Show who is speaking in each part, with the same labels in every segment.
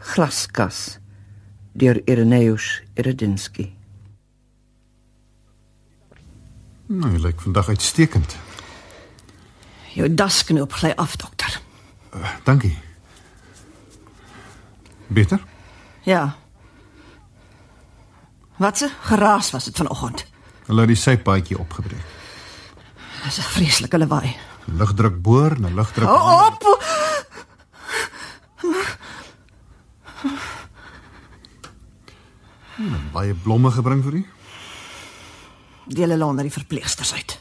Speaker 1: Glaskas deur Ireneus Eredinski.
Speaker 2: Nou, jy lyk vandag uitstekend.
Speaker 3: Jou dasknoop gly af, dokter.
Speaker 2: Uh, dankie. Beter?
Speaker 3: Ja. Wat se geraas was dit vanoggend?
Speaker 2: Hulle het die sypaadjie opgebreek.
Speaker 3: Dis 'n vreeslike lawaai.
Speaker 2: Lugdruk boor, 'n lugdruk.
Speaker 3: Hou op.
Speaker 2: Hmm, baie blomme gebring vir u.
Speaker 3: Deel hulle onder die verpleegsters uit.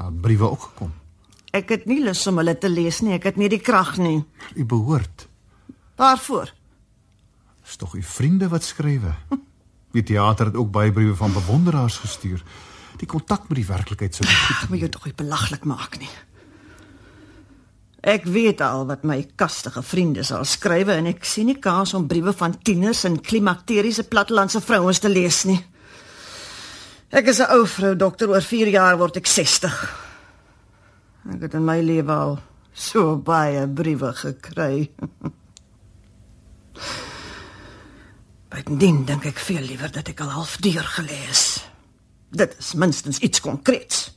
Speaker 2: Haar briewe ook gekom.
Speaker 3: Ek het nie lus om hulle te lees nie. Ek het nie die krag nie.
Speaker 2: U behoort.
Speaker 3: Waarvoor?
Speaker 2: Dis tog u vriende wat skrywe. Die teater het ook baie briewe van bewonderaars gestuur. Die kontak met die werklikheid sou goed.
Speaker 3: Moet jy tog nie belaglik maak nie. Ek weet al wat my kastige vriende sal skrywe en ek sien nie kans om briewe van tieners en klimakteriese plattelandse vrouens te lees nie. Ek is 'n ou vrou dokter, oor 4 jaar word ek 60. Ek het in my lewe al so baie briewe gekry. Bytendien dink ek veel liewer dat ek al half deur gelees. Dit is minstens iets konkreets.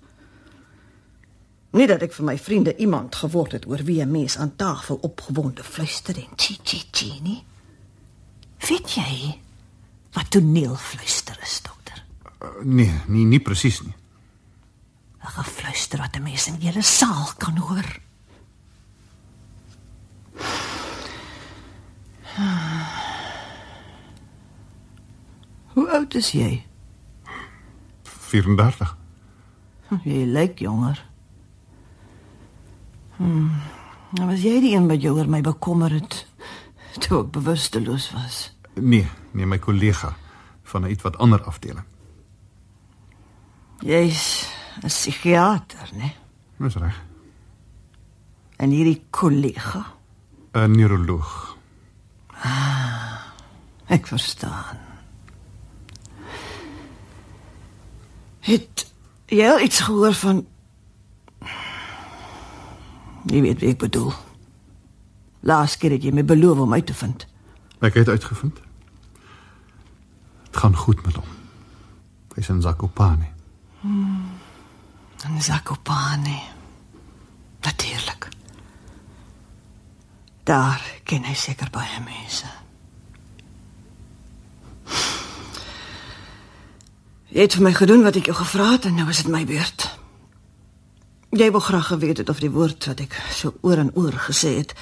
Speaker 3: Nie dat ek vir my vriende iemand geword het oor wie 'n mens aan tafel opgewonde fluister en chi chi chi nie. Weet jy wat toneelfluister is, dokter?
Speaker 2: Uh, nee, nie nie presies nie.
Speaker 3: 'n Gefluister wat 'n mens in 'n hele saal kan hoor. Hoe oud is jy?
Speaker 2: 34.
Speaker 3: Jy lyk jonger. Hmm. Nou was jy die een wat jou oor my bekommer het toe ek bewusteloos was.
Speaker 2: Nee, nee my kollega van 'n ietwat ander afdeling.
Speaker 3: Jy's 'n psigiater, né?
Speaker 2: Dis reg.
Speaker 3: En hierdie kollega,
Speaker 2: 'n Neuroloog.
Speaker 3: ek verstaan. Het jy al iets gehoor van Jy weet wie ek bedoel. Laas keer het jy my beloof om uit te vind.
Speaker 2: Ek het uitgevind. Dit gaan goed met hom. Hy's in Zakopane.
Speaker 3: In Zakopane. Natuurlik. Daar ken hy seker baie mense. Jy het vir my gedoen wat ek jou gevra het en nou is dit my beurt. Jy wou graag geweet het of die woord wat ek so oor en oor gesê het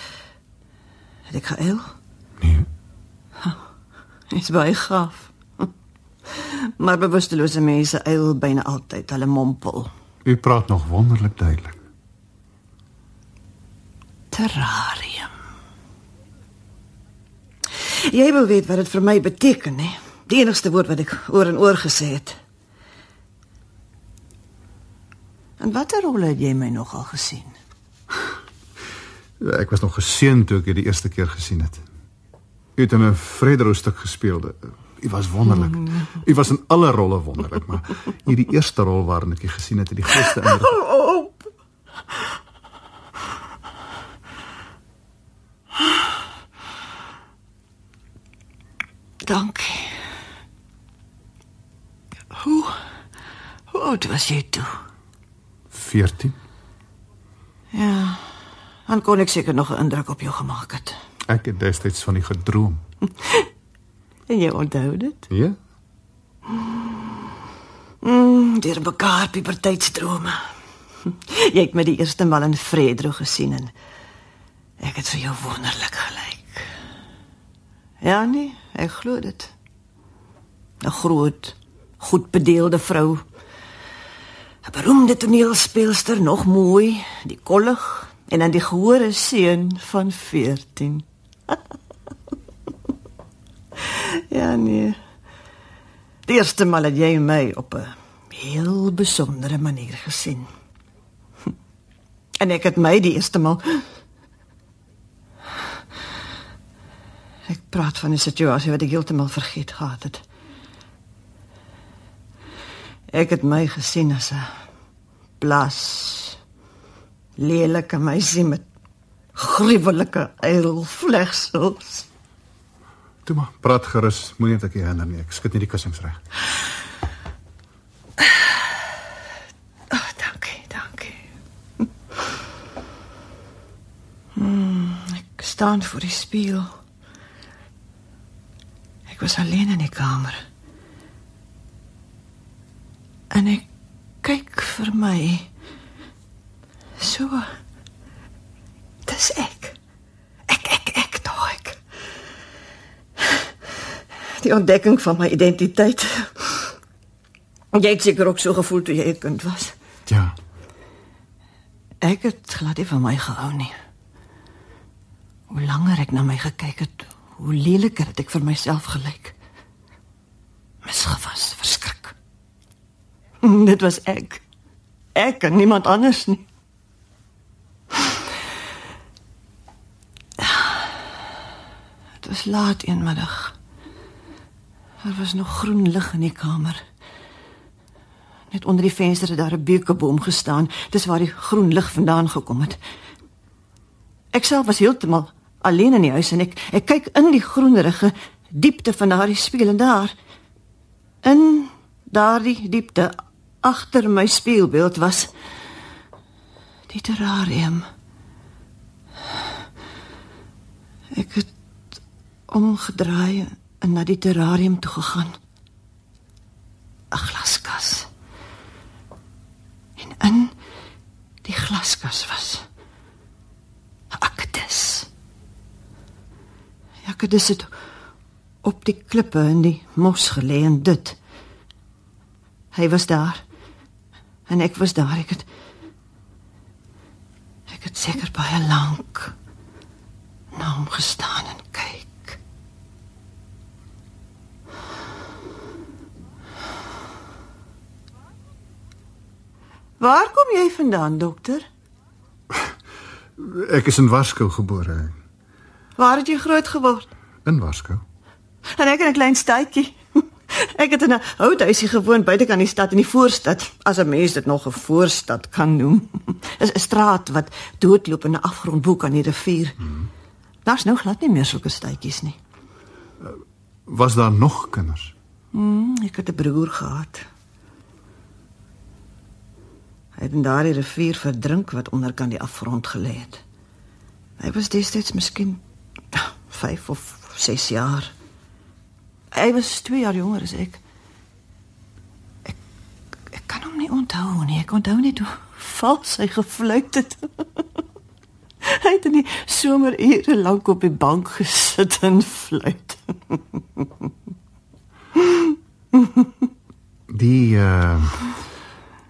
Speaker 3: het ek geëil?
Speaker 2: Nee.
Speaker 3: Dis baie gaaf. Maar bewustelose mense eil byna altyd, hulle mompel.
Speaker 2: U praat nog wonderlik duidelik.
Speaker 3: Terrarium. Jy wil weet wat dit vir my beteken, hè? Die enigste woord wat ek oor en oor gesê het. En watter rol het jy my nogal gesien?
Speaker 2: Ek was nog geseën toe ek dit die eerste keer gesien het. U het in 'n Fredero stuk gespeel. U was wonderlik. U was in alle rolle wonderlik, maar hierdie eerste rol waarin ek u gesien het, het die grootste indruk.
Speaker 3: Oh, Dankie. Hoe hoe oud was jy?
Speaker 2: 14.
Speaker 3: Ja. Dan kon ek seker nog 'n indruk op jou gemaak het.
Speaker 2: Ek het destyds van u gedroom.
Speaker 3: En jy onthou dit?
Speaker 2: Ja?
Speaker 3: Mm, deur mekaar puberteitsdrome. Jy het my die eerste maal in Fredro gesien en ek het vir jou wonderlik gelyk. Ja nee, ek glo dit. 'n Groot, goed bedeelde vrou. 'n Beroemde toneelspeelster, nog mooi, die kollig en dan die gehore seun van 14. ja nee. Die eerste maal het jy my op 'n heel besondere manier gesien. En ek het my die eerste maal Ek praat van 'n situasie wat ek heeltemal vergeet gehad het. Ek het my gesien as 'n blas lelike meisie met gruwelike eilvlegsels.
Speaker 2: Toe maar, praat gerus, moenie net ek jou hinder nie. Ek skud nie die kussings reg.
Speaker 3: Oh, dankie, dankie. Hmm, ek staan voor die spieël. Ek was alleen in die kamer. En ek kyk vir my. So. Dis ek. Ek ek ek daai. Die ontdekking van my identiteit. Jy het seker ook so gevoel toe jy 'n kind was.
Speaker 2: Ja.
Speaker 3: Ek het glad nie van my gehou nie. Hoe langer ek na my gekyk het, hoe leliker het ek vir myself gelyk. Misgewas, verskrik. Dit was ek. Ek en niemand anders nie. Dit was laat eenmiddag. Er was nog groen lig in die kamer. Net onder die venster het daar 'n beukeboom gestaan. Dis waar die groen lig vandaan gekom het. Ek self was heeltemal alleen in die huis en ek ek kyk in die groenerige diepte van daardie spieël en daar in daardie diepte agter my spieelbeeld was die terrarium. Ek het omgedraai en na die terrarium toe gegaan. 'n Glaskas. En in die glaskas was 'n akkedis. Die akkedis het op die klippe in die mos gelê en dit. Hy was daar. En ek was daar. Ek het ek het seker baie lank na hom gestaan en kyk. Waar kom jy vandaan, dokter?
Speaker 2: Ek is in Warskou gebore.
Speaker 3: Waar het jy groot geword?
Speaker 2: In Warskou.
Speaker 3: En ek in 'n klein stadjie. Ek het in 'n houthuisie gewoon buite aan die stad in die voorstad, as 'n mens dit nog 'n voorstad kan noem. Is 'n straat wat doodloop in 'n afgrondboek aan die rivier. Hmm. Daar's nou glad nie meer sulke stadjies nie.
Speaker 2: Was daar nog kinders?
Speaker 3: Hmm, ek het 'n broer gehad. Hy het in daardie rivier verdrink wat onderkant die afgrond gelê het. Hy was destyds miskien 5 of 6 jaar. Hy was 2 jaar jonger as ek. Ek ek kan hom nie onthou nie. Ek onthou net hoe vals hy gefluit het. hy het in die somerure lank op die bank gesit en fluit.
Speaker 2: Die uh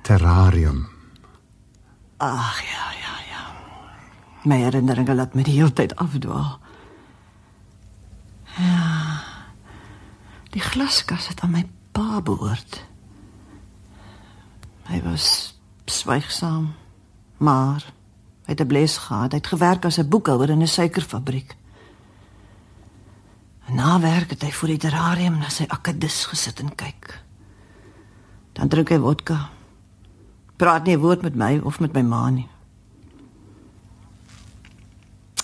Speaker 2: terrarium.
Speaker 3: Ag ja, ja, ja. My herinneringe laat my die hele tyd afdwaal. Ja. Die glaskas het aan my pa behoort. Hy was swygsaam, maar hy het 'n bles gehad. Hy het gewerk as 'n boekhouer in 'n suikerfabriek. Na werk het hy voor die terrarium na sy akkedis gesit en kyk. Dan drink hy vodka. Praat nie 'n woord met my of met my ma nie.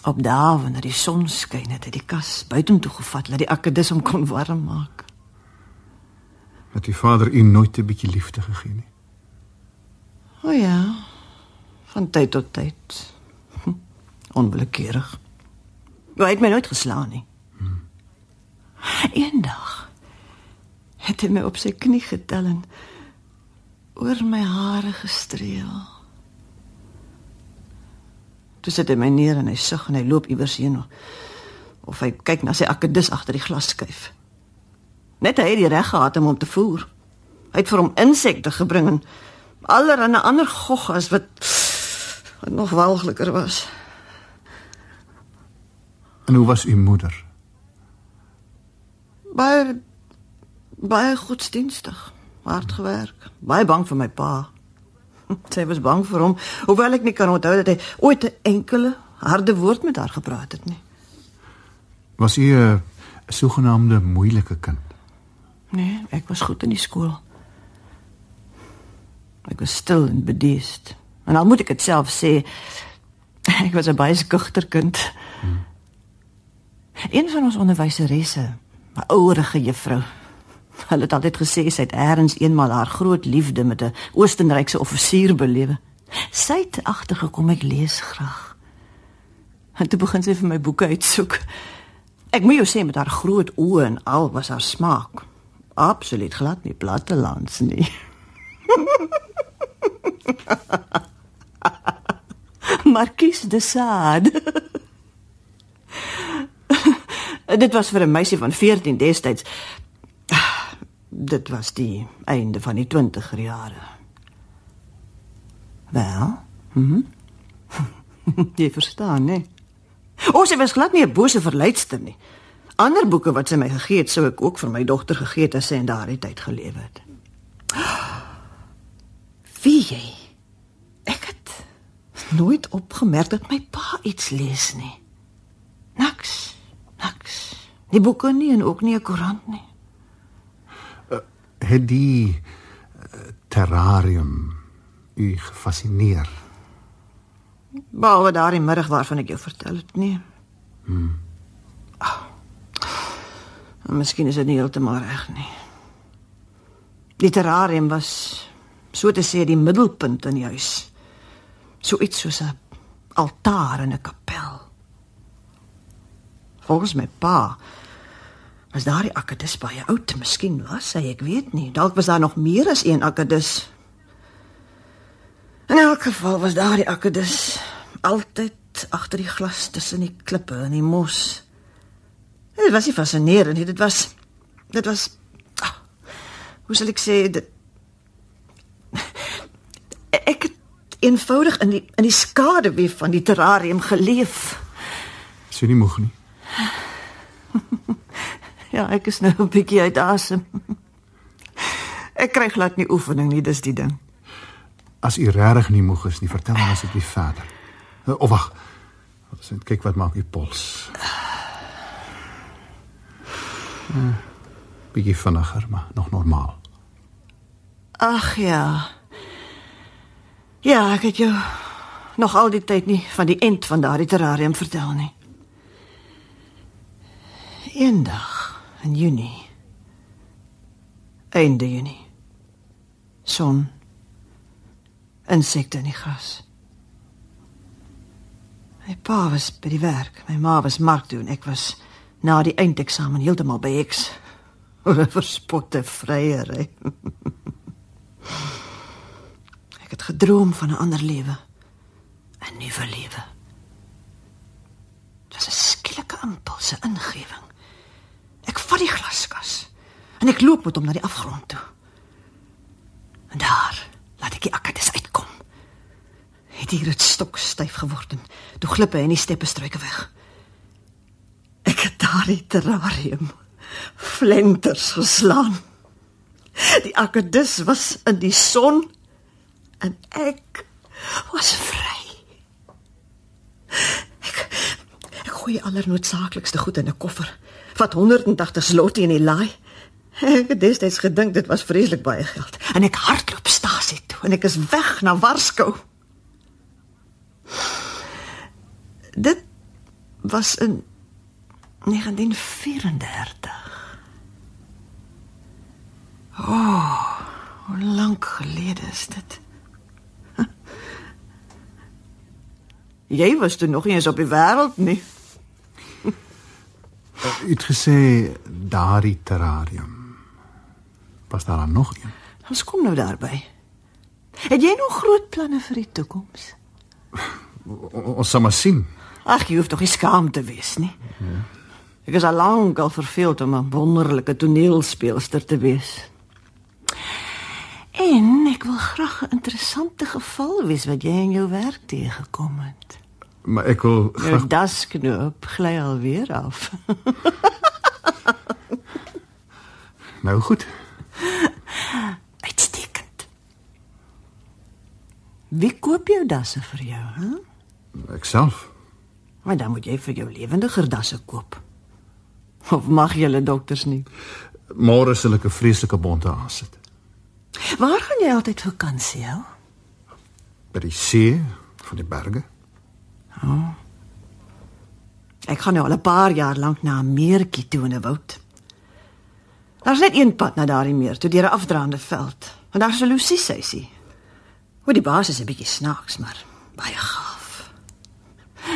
Speaker 3: Op dae wanneer die son skyn, het hy die kas buitentoe gevat dat die akkedis hom kon warm maak.
Speaker 2: Het die vader u nooit 'n bietjie liefde gegee nie?
Speaker 3: O ja, van tyd tot tyd. Hm, Onwillekeurig. Maar hy het my nooit geslaan nie. Hmm. Eendag het hy my op sy knie getel en oor my hare gestreel. Toe sit hy my neer en hy sug en hy loop iewers heen of hy kyk na sy akkedis agter die glasskyf. Net hy het die reg gehad om hom te voer. Hy het vir hom insekte gebring en allerlei ander goggas wat, wat nog walgliker was.
Speaker 2: En hoe was u moeder?
Speaker 3: Baie baie godsdienstig, hard gewerk, baie bang vir my pa. Sy was bang vir hom, hoewel ek nie kan onthou dat hy ooit 'n enkele harde woord met haar gepraat het nie.
Speaker 2: Was u 'n sogenaamde moeilike kind?
Speaker 3: Nee, ek was goed in die skool. Ek was stil en bedeesd. En al moet ek dit self sê, ek was 'n baie skugter kind. Hmm. Een van ons onderwyseresse 'n ouerige juffrou. Hulle het altyd gesê sy het eers eenmal haar groot liefde met 'n Oostenrykse offisier belewe. Sy het agtergekom ek lees graag. En toe begin sy vir my boeke uitsoek. Ek moet jou sê met haar groot oë en al was haar smaak absoluut glad nie plattelands nie. Marquis de Sade. Dit was vir 'n meisie van 14 destyds. Dit was die einde van die 20er jare. Wel? Mhm. Jy verstaan, né? O, sy was glad nie 'n bose verleidster nie. Ander boeke wat sy my gegee het, sou ek ook vir my dogter gegee het as sy in daardie tyd gelewe het. Wie jy? Ek het nooit opgemerk dat my pa iets lees nie. Niks. Niks. Die boeke nie en ook nie 'n koerant nie.
Speaker 2: Het die uh, terrarium u gefassineer?
Speaker 3: Behalwe daardie middag waarvan ek jou vertel het, nee. Hmm. Oh. Miskien is dit nie heeltemal reg nie. Die terrarium was so te sê die middelpunt in die huis. So iets soos 'n altaar in 'n kapel. Volgens my pa was daardie akkedis baie oud, miskien was hy, ek weet nie. Dalk was daar nog meer as een akkedis. In elk geval was daardie akkedis altyd agter die glas tussen die klippe en die mos. Dit was nie fascinerend nie, dit was dit was oh, hoe sal ek sê dit ek het eenvoudig in die in die skaduwee van die terrarium geleef.
Speaker 2: Sien nie moeg nie.
Speaker 3: ja, ek is nou 'n bietjie uit asem. Ek kry glad nie oefening nie, dis die ding.
Speaker 2: As u regtig nie moeg is nie, vertel my asseblief verder. Of wag. Ons moet kyk wat maak u pols. Uh, bietjie vinniger, maar nog normaal.
Speaker 3: Ag ja. Ja, ek het jou nog al die tyd nie van die end van daardie terrarium vertel nie. Eendag in Junie. Einde Junie. Son. Insekte in die gras. My pa was by die werk, my ma was mark toe en ek was na die eindeksamen heeltemal by eks. Oor 'n verspotte vryery. ek het gedroom van 'n ander lewe. 'n Nuwe lewe. Dit was 'n skielike impuls, 'n ingewing. Die glaskas en ek loop met hom na die afgrond toe. En daar laat ek die akkades uitkom. Het hier dit stok styf geword en toe glip hy in die steppestruike weg. Ek het daardie terrarium flenters geslaan. Die akkades was in die son en ek was vry. Ek, ek gooi aller noodsaaklikste goed in 'n koffer. Vat 180 zloty in die laai. Ek het destyds gedink dit was vreeslik baie geld en ek hardloop stasie toe en ek is weg na Warskou. Dit was in 1934. Oh, hoe lank gelede is dit? Jy was toe nog nie eens op die wêreld nie.
Speaker 2: U het gesê daardie terrarium. Was daar dan nog een?
Speaker 3: Ons kom nou daarby. Het jy nog groot planne vir die toekoms?
Speaker 2: Ons sal maar sien.
Speaker 3: Ag, jy hoef tog nie skaam te wees nie. Ja. Ek is al lank al verveeld om 'n wonderlike toneelspeelster te wees. En ek wil graag 'n interessante geval wees wat jy in jou werk teëgekom het.
Speaker 2: Maar ek wil
Speaker 3: Jou
Speaker 2: graag
Speaker 3: dasknoop gly alweer af.
Speaker 2: nou goed.
Speaker 3: Uitstekend. Wie koop jou dasse vir jou, hè?
Speaker 2: Ek self.
Speaker 3: Maar dan moet jy vir jou lewendiger dasse koop. Of mag julle dokters nie?
Speaker 2: Môre sal ek 'n vreeslike bonte aansit.
Speaker 3: Waar gaan jy altyd vakansie hou?
Speaker 2: By die see van die berge.
Speaker 3: Ek gaan nou al 'n paar jaar lank na 'n meertjie toe in 'n woud. Daar's net een pad na daardie meer, toe deur 'n afdraande veld. En daar's 'n Lucy seisie. Hoe die baas is 'n bietjie snaaks, maar baie gaaf.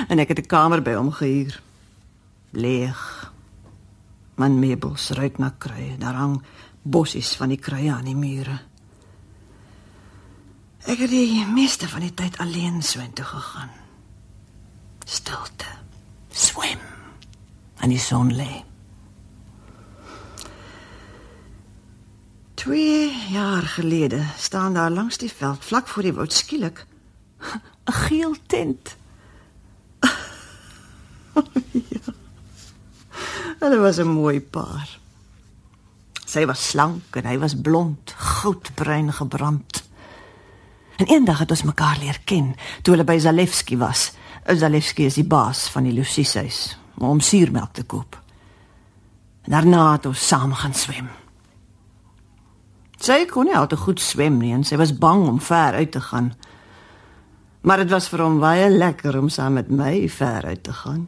Speaker 3: En ek het 'n kamer by hom gehuur. Leeg. Man meubels ruik na kruie. Daar hang bossies van die kruie aan die mure. Ek het die meeste van die tyd alleen soontoe gegaan. Stilte. Swem. En die son lê. Twee jaar gelede staan daar langs die veld vlak voor die woud skielik 'n geel tent. ja. Hulle was 'n mooi paar. Sy was slank en hy was blond, goudbruin gebrand. En eendag het ons mekaar leer ken toe hulle by Zalewski was. Zalewski is die baas van die Luciehuis om suurmelk te koop. En daarna het ons saam gaan swem. Sy kon nie altyd goed swem nie en sy was bang om ver uit te gaan. Maar dit was vir hom baie lekker om saam met my ver uit te gaan.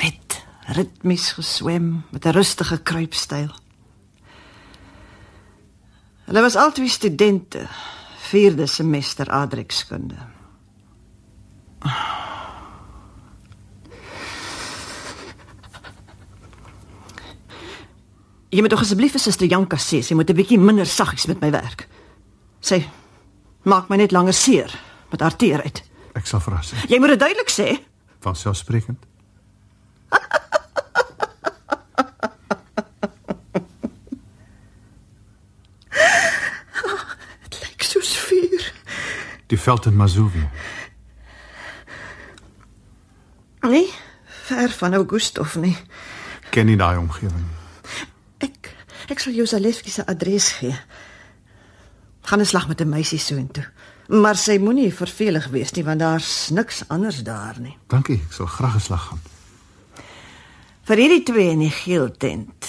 Speaker 3: Het ritmies geswem met 'n rustige kruipstyl. Hulle was albei studente, vierde semester adrekskunde. Jy moet tog asseblief vir suster Janka sê sy moet 'n bietjie minder saggies met my werk. Sy maak my net langer seer met haar teerheid.
Speaker 2: Ek sal verras.
Speaker 3: Jy moet dit duidelik sê.
Speaker 2: Van selfsprekend.
Speaker 3: Dit lyk soos vuur.
Speaker 2: Die veld in Mazovia.
Speaker 3: Nee, ver van Augustov nie.
Speaker 2: Ken nie daai omgewing.
Speaker 3: Ek ek sal jou Zalewski se adres gee. Gaan 'n slag met 'n meisie soontoe. Maar sy moenie vervelig wees nie want daar's niks anders daar nie.
Speaker 2: Dankie, ek sal graag 'n slag gaan.
Speaker 3: Vir hierdie twee in die geel tent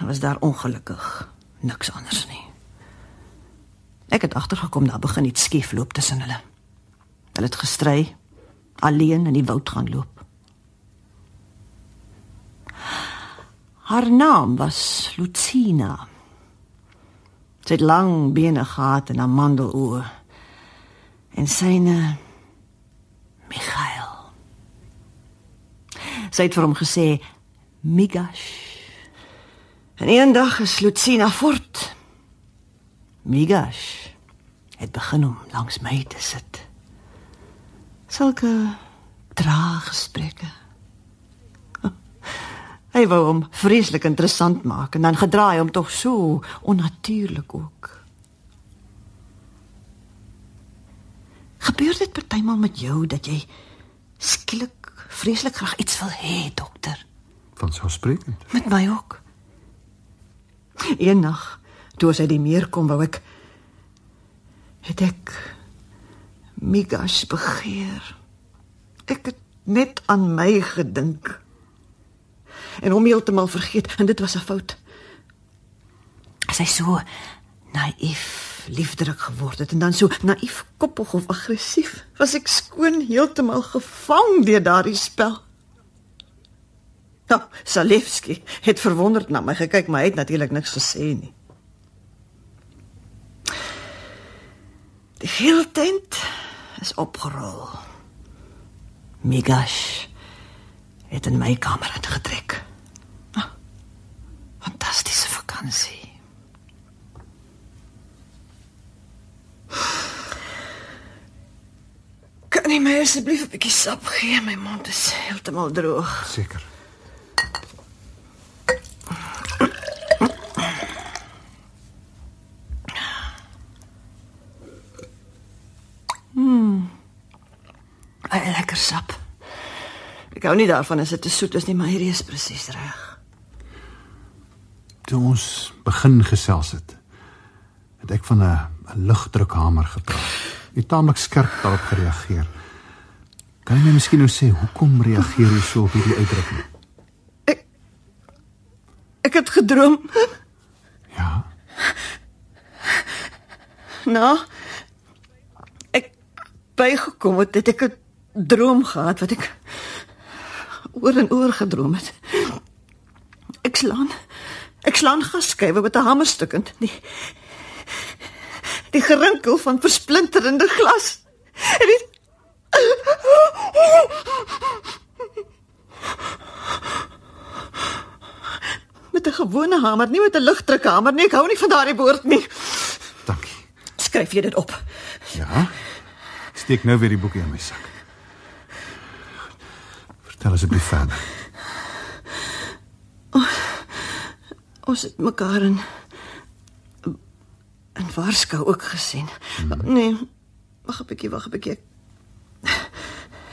Speaker 3: was daar ongelukkig niks anders nie. Ek het agtergekom daar begin iets skiefloop tussen hulle. Hulle het gestry, alleen in die woud gaan loop. Haar naam was Lucina. Sy het lang bene gehad en amandeloë. En syne Michael. Sy het vir hom gesê Migash. En eendag is Lucina fort. Migash het begin om langs my te sit. Sulke traag gesprekke. Hy wou hom vreeslik interessant maak en dan gedraai hom tog so onnatuurlik ook. Gebeur dit partymal met jou dat jy skielik vreeslik graag iets wil hê, dokter?
Speaker 2: Van selfsprekend.
Speaker 3: Met my ook. Eendag, toe sy die meer kom wou ek het ek Migas begeer. Ek het net aan my gedink. En hom heeltemal vergeet en dit was 'n fout. Sy so naïef liefderik geword het en dan so naïef koppig of aggressief. Was ek skoon heeltemal gevang deur daardie spel. Ja, Salewski het verwonderd na my gekyk, maar hy het natuurlik niks gesê nie. Die hele tent is opgerol. Migash het in my kamer ingetrek. Ah, fantastiese vakansie. Kan jy my asseblief 'n bietjie sap gee? My mond is heeltemal droog.
Speaker 2: Seker.
Speaker 3: Baie lekker sap. Ek hou nie daarvan as dit te soet is nie, maar hierdie is presies reg.
Speaker 2: Toe ons begin gesels het, het ek van 'n 'n lugdrukhamer gepraat. Jy het taamlik skerp daarop gereageer. Kan jy my miskien nou sê hoekom reageer jy so op hierdie uitdrukking?
Speaker 3: Ek het gedroom.
Speaker 2: Ja,
Speaker 3: Nou, ek bygekom het, het ek 'n droom gehad wat ek oor en oor gedroom het. Ek slaan. Ek slaan gasskywe met 'n hamerstuk in. Die die gerinkel van versplinterende glas. En die met 'n gewone hamer, nie met 'n ligdrukhamer nie. Ek hou nie van daardie woord nie.
Speaker 2: Dankie.
Speaker 3: Skryf jy dit op?
Speaker 2: Ja. Ek steek nou weer die boekie in my sak. Vertel asseblief verder.
Speaker 3: Ons het mekaar in in Warskou ook gesien. Hmm. Nee, wag 'n bietjie, wag 'n bietjie.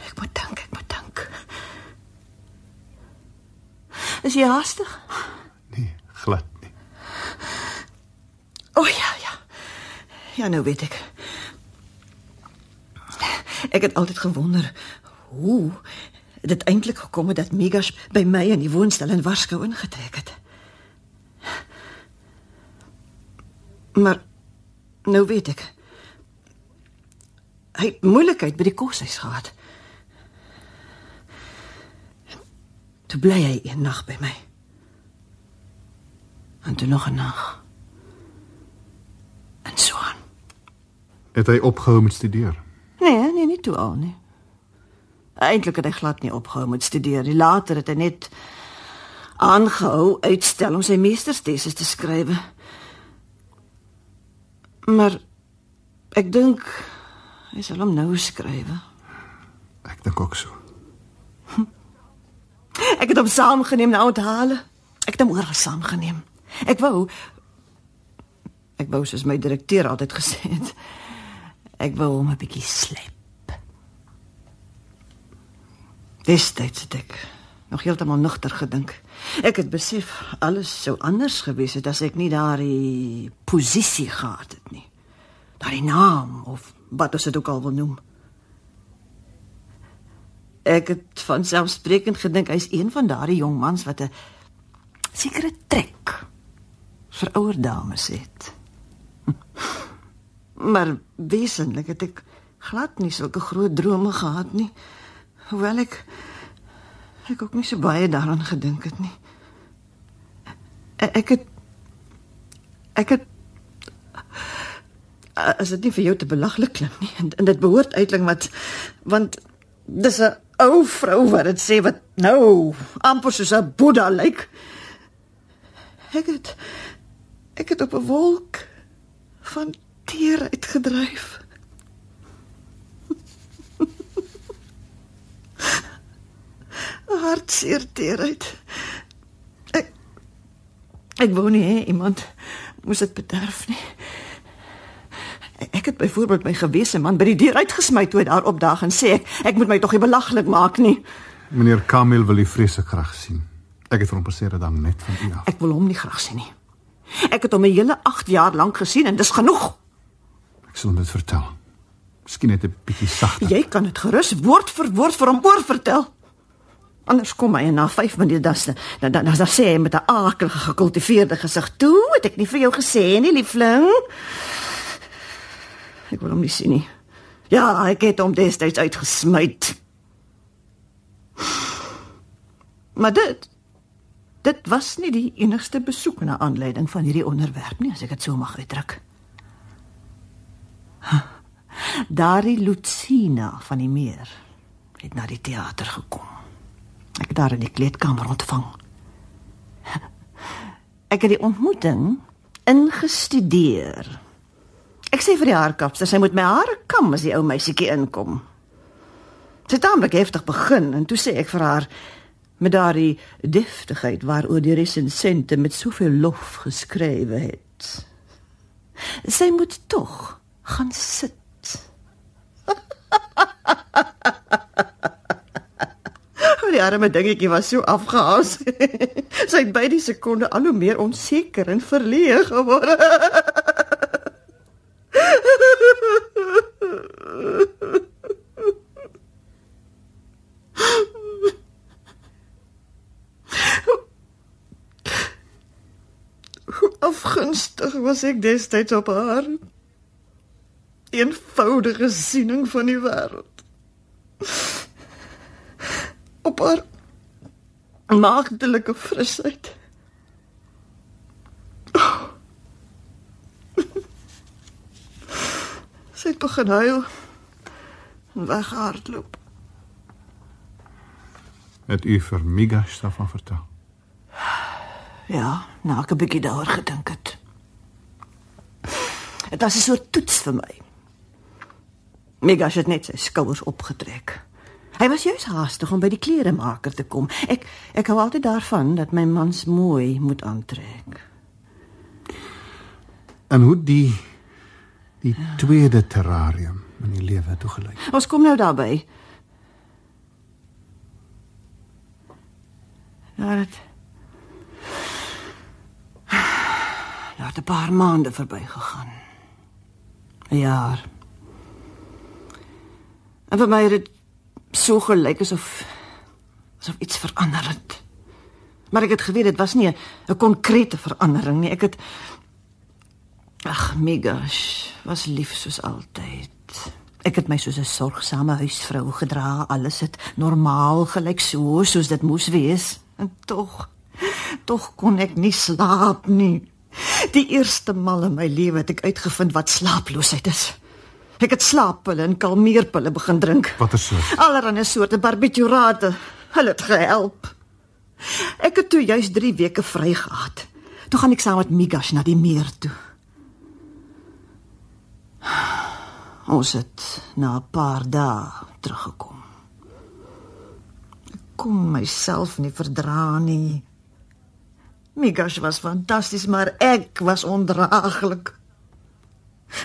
Speaker 3: Ek moet dink, ek moet dink. Is jy haastig?
Speaker 2: Nee, glad nie.
Speaker 3: O oh, ja, ja. Ja, nou weet ek. Ek het altyd gewonder hoe dit eintlik gekom het dat Migas by my in die woonstel in Warskou ingetrek het. Maar nou weet ek. Hy het moeilikheid by die koshuis gehad. Toe bly hy een nag by my. En toe nog 'n nag. En so aan.
Speaker 2: Het hy opgehou met studeer?
Speaker 3: Nee, nee, nie toe al nie. Eintlik het hy glad nie opgehou met studeer. Die later het hy net aangehou uitstel om sy meestersteses te skryf. Maar ek dink hy sal hom nou skryf.
Speaker 2: Ek dink ook so.
Speaker 3: Ek het hom saamgeneem na onthale. Ek het hom oor saamgeneem. Ek wou ek wou soos my direkteur altyd gesê het. Ek wou hom 'n bietjie slep. Destyds het ek nog heeltemal nugter gedink. Ek het besef alles sou anders gewees het as ek nie daardie posisie gehad het nie. Daardie naam of wat ons dit ook al wil noem. Ek het van selfsprekend gedink hy's een van daardie jong mans wat 'n sekere trek vir ouer dames het. Maar wesenlik het ek glad nie sulke groot drome gehad nie. Hoewel ek ek ook nie so baie daaraan gedink het nie. E- Ek het ek het as dit nie vir jou te belaglik klink nie en, en dit behoort uitling wat want dis 'n ou vrou wat dit sê wat nou amper soos 'n boeddha lyk. Ek het ek het op 'n wolk van teer uitgedryf. Hartseer teerheid. Ek ek wou nie hê iemand moes dit bederf nie. Ek het byvoorbeeld my gewese man by die deur uitgesmy toe hy daar opdaag en sê ek ek moet my tog nie belaglik maak nie.
Speaker 2: Meneer Kamil wil u vreeslik graag sien. Ek het hom dat dan net van u af.
Speaker 3: Ek wil hom nie graag sien nie. Ek het hom 'n hele 8 jaar lank gesien en dis genoeg.
Speaker 2: Ek sal hom dit vertel. Miskien net 'n bietjie sagter.
Speaker 3: Jy kan dit gerus woord vir woord vir hom oorvertel. Anders kom hy na 5 minute dan dan dan, dan sê hy met 'n akelige gekultiveerde gesig: "Toe, het ek nie vir jou gesê nie, liefling." Ek wil hom nie sien nie. Ja, ek het hom destyds uitgesmy. Maar dit dit was nie die enigste besoek na aanleiding van hierdie onderwerp nie, as ek dit so mag uitdruk. Daardie Lucina van die meer het na die teater gekom. Ek daar in die kleedkamer ontvang. Ek het die ontmoeting ingestudeer. Ek sê vir die haarkapster, sy moet my hare kam as die ou meisietjie inkom. Sy het taamlik heftig begin en toe sê ek vir haar met daardie deftigheid waaroor die resensente met soveel lof geskrywe het. Sy moet tog gaan sit. Die arme dingetjie was so afgehaas. Sy het by die sekonde al hoe meer onseker en verleë geword. Afgunstig was ek destyds op haar. Eenvoudige siening van die wêreld op haar maagdelike frisheid. Oh. Sy het begin huil en weghardloop.
Speaker 2: Het u vir Migas daarvan vertel?
Speaker 3: Ja, nou ek 'n bietjie daaroor gedink het. Dit was 'n soort toets vir my. Migas het net sy skouers opgetrek. Hy was juis haastig om by die kleremaker te kom. Ek ek hou altyd daarvan dat my mans mooi moet aantrek.
Speaker 2: En hoe die die ja. tweede terrarium in die lewe toegelyk.
Speaker 3: Ons kom nou daarby. Ja, dit Ja, 'n paar maande verbygegaan. 'n Jaar. En vir my het dit so gelyk asof asof iets verander het. Maar ek het geweet dit was nie 'n konkrete verandering nie. Ek het Ag, Migash, was lief soos altyd. Ek het my soos 'n sorgsame huisvrou gedra. Alles het normaal gelyk so soos dit moes wees. En tog tog kon ek nie slaap nie. Die eerste mal in my lewe het ek uitgevind wat slaaploosheid is. Ek het slaappille en kalmeerpille begin drink.
Speaker 2: Watter soort?
Speaker 3: Allerhande soorte barbiturate. Hulle het gehelp. Ek het toe juis 3 weke vry gehad. Toe gaan ek saam met Migash na die meer toe. Ons het na 'n paar dae teruggekom. Ek kon myself nie verdra nie. Migash was fantasties, maar ek was ondraaglik.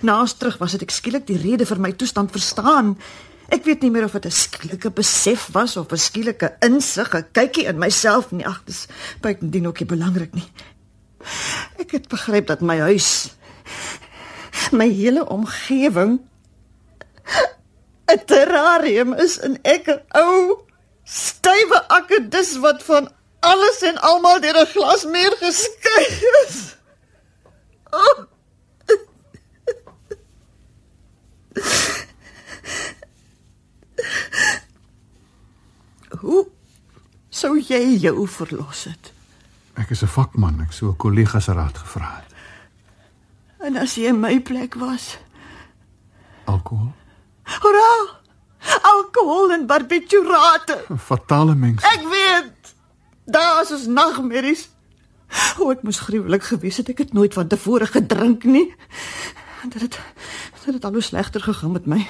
Speaker 3: Na ons terug was dit ek skielik die rede vir my toestand verstaan. Ek weet nie meer of dit 'n skielike besef was of 'n skielike insig, 'n kykie in myself nie. Ag, dis buitendien ook nie belangrik nie. Ek het begryp dat my huis my hele omgewing 'n terrarium is en ek 'n ou stywe akedus wat van alles en almal deur 'n glasmuur geskei is. Oh. Hoe sou jy jou verlos het?
Speaker 2: Ek is 'n vakman, ek sou 'n kollega se raad gevra het.
Speaker 3: En as jy in my plek was?
Speaker 2: Alkohol?
Speaker 3: Hoera! Alkohol en barbiturate.
Speaker 2: Fatale mens.
Speaker 3: Ek weet. Daar is ons nagmerries. O, ek moes gruwelik gewees het. Ek het nooit van tevore gedrink nie. Dit het dit het al hoe slegter gegaan met my.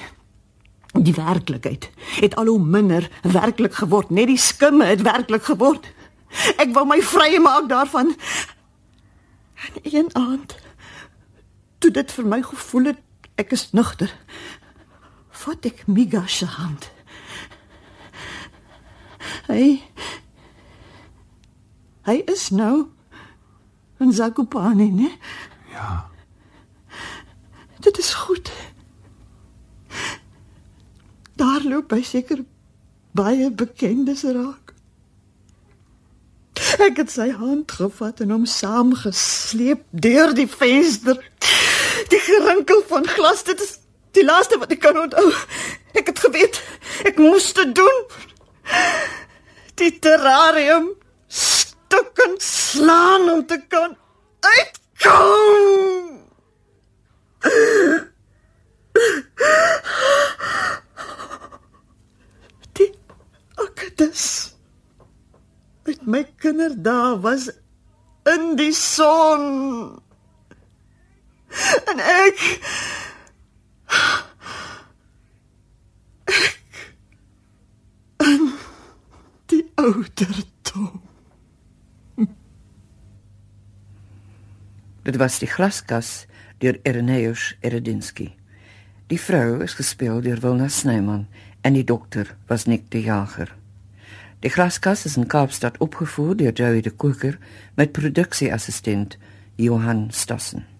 Speaker 3: Die werklikheid het al hoe minder werklik geword. Net die skimme het werklik geword. Ek wou my vry maak daarvan. En een aand toe dit vir my gevoel het ek is nugter. Vat ek Miga se hand. Hy Hy is nou in Zakopane, né?
Speaker 2: Ja.
Speaker 3: Dit is goed. Daar loop hy seker baie bekendes raak. Ek het sy hand gevat en hom saamgesleep deur die venster. Die gerinkel van glas, dit is die laaste wat ek kan onthou. Ek het geweet ek moes dit doen. Die terrarium stukken slaan om te kan uitkom. Die akkedus met my kinderdae was in die son. En ek ek in die ouderdom.
Speaker 1: Dit was die glaskas deur Ireneus Eredinsky. Die vrou is gespeel deur Wilna Snyman en die dokter was Nick de Jager. Die glaskas is in Kaapstad opgevoer deur Joey de Koker met produksieassistent Johan Stassen.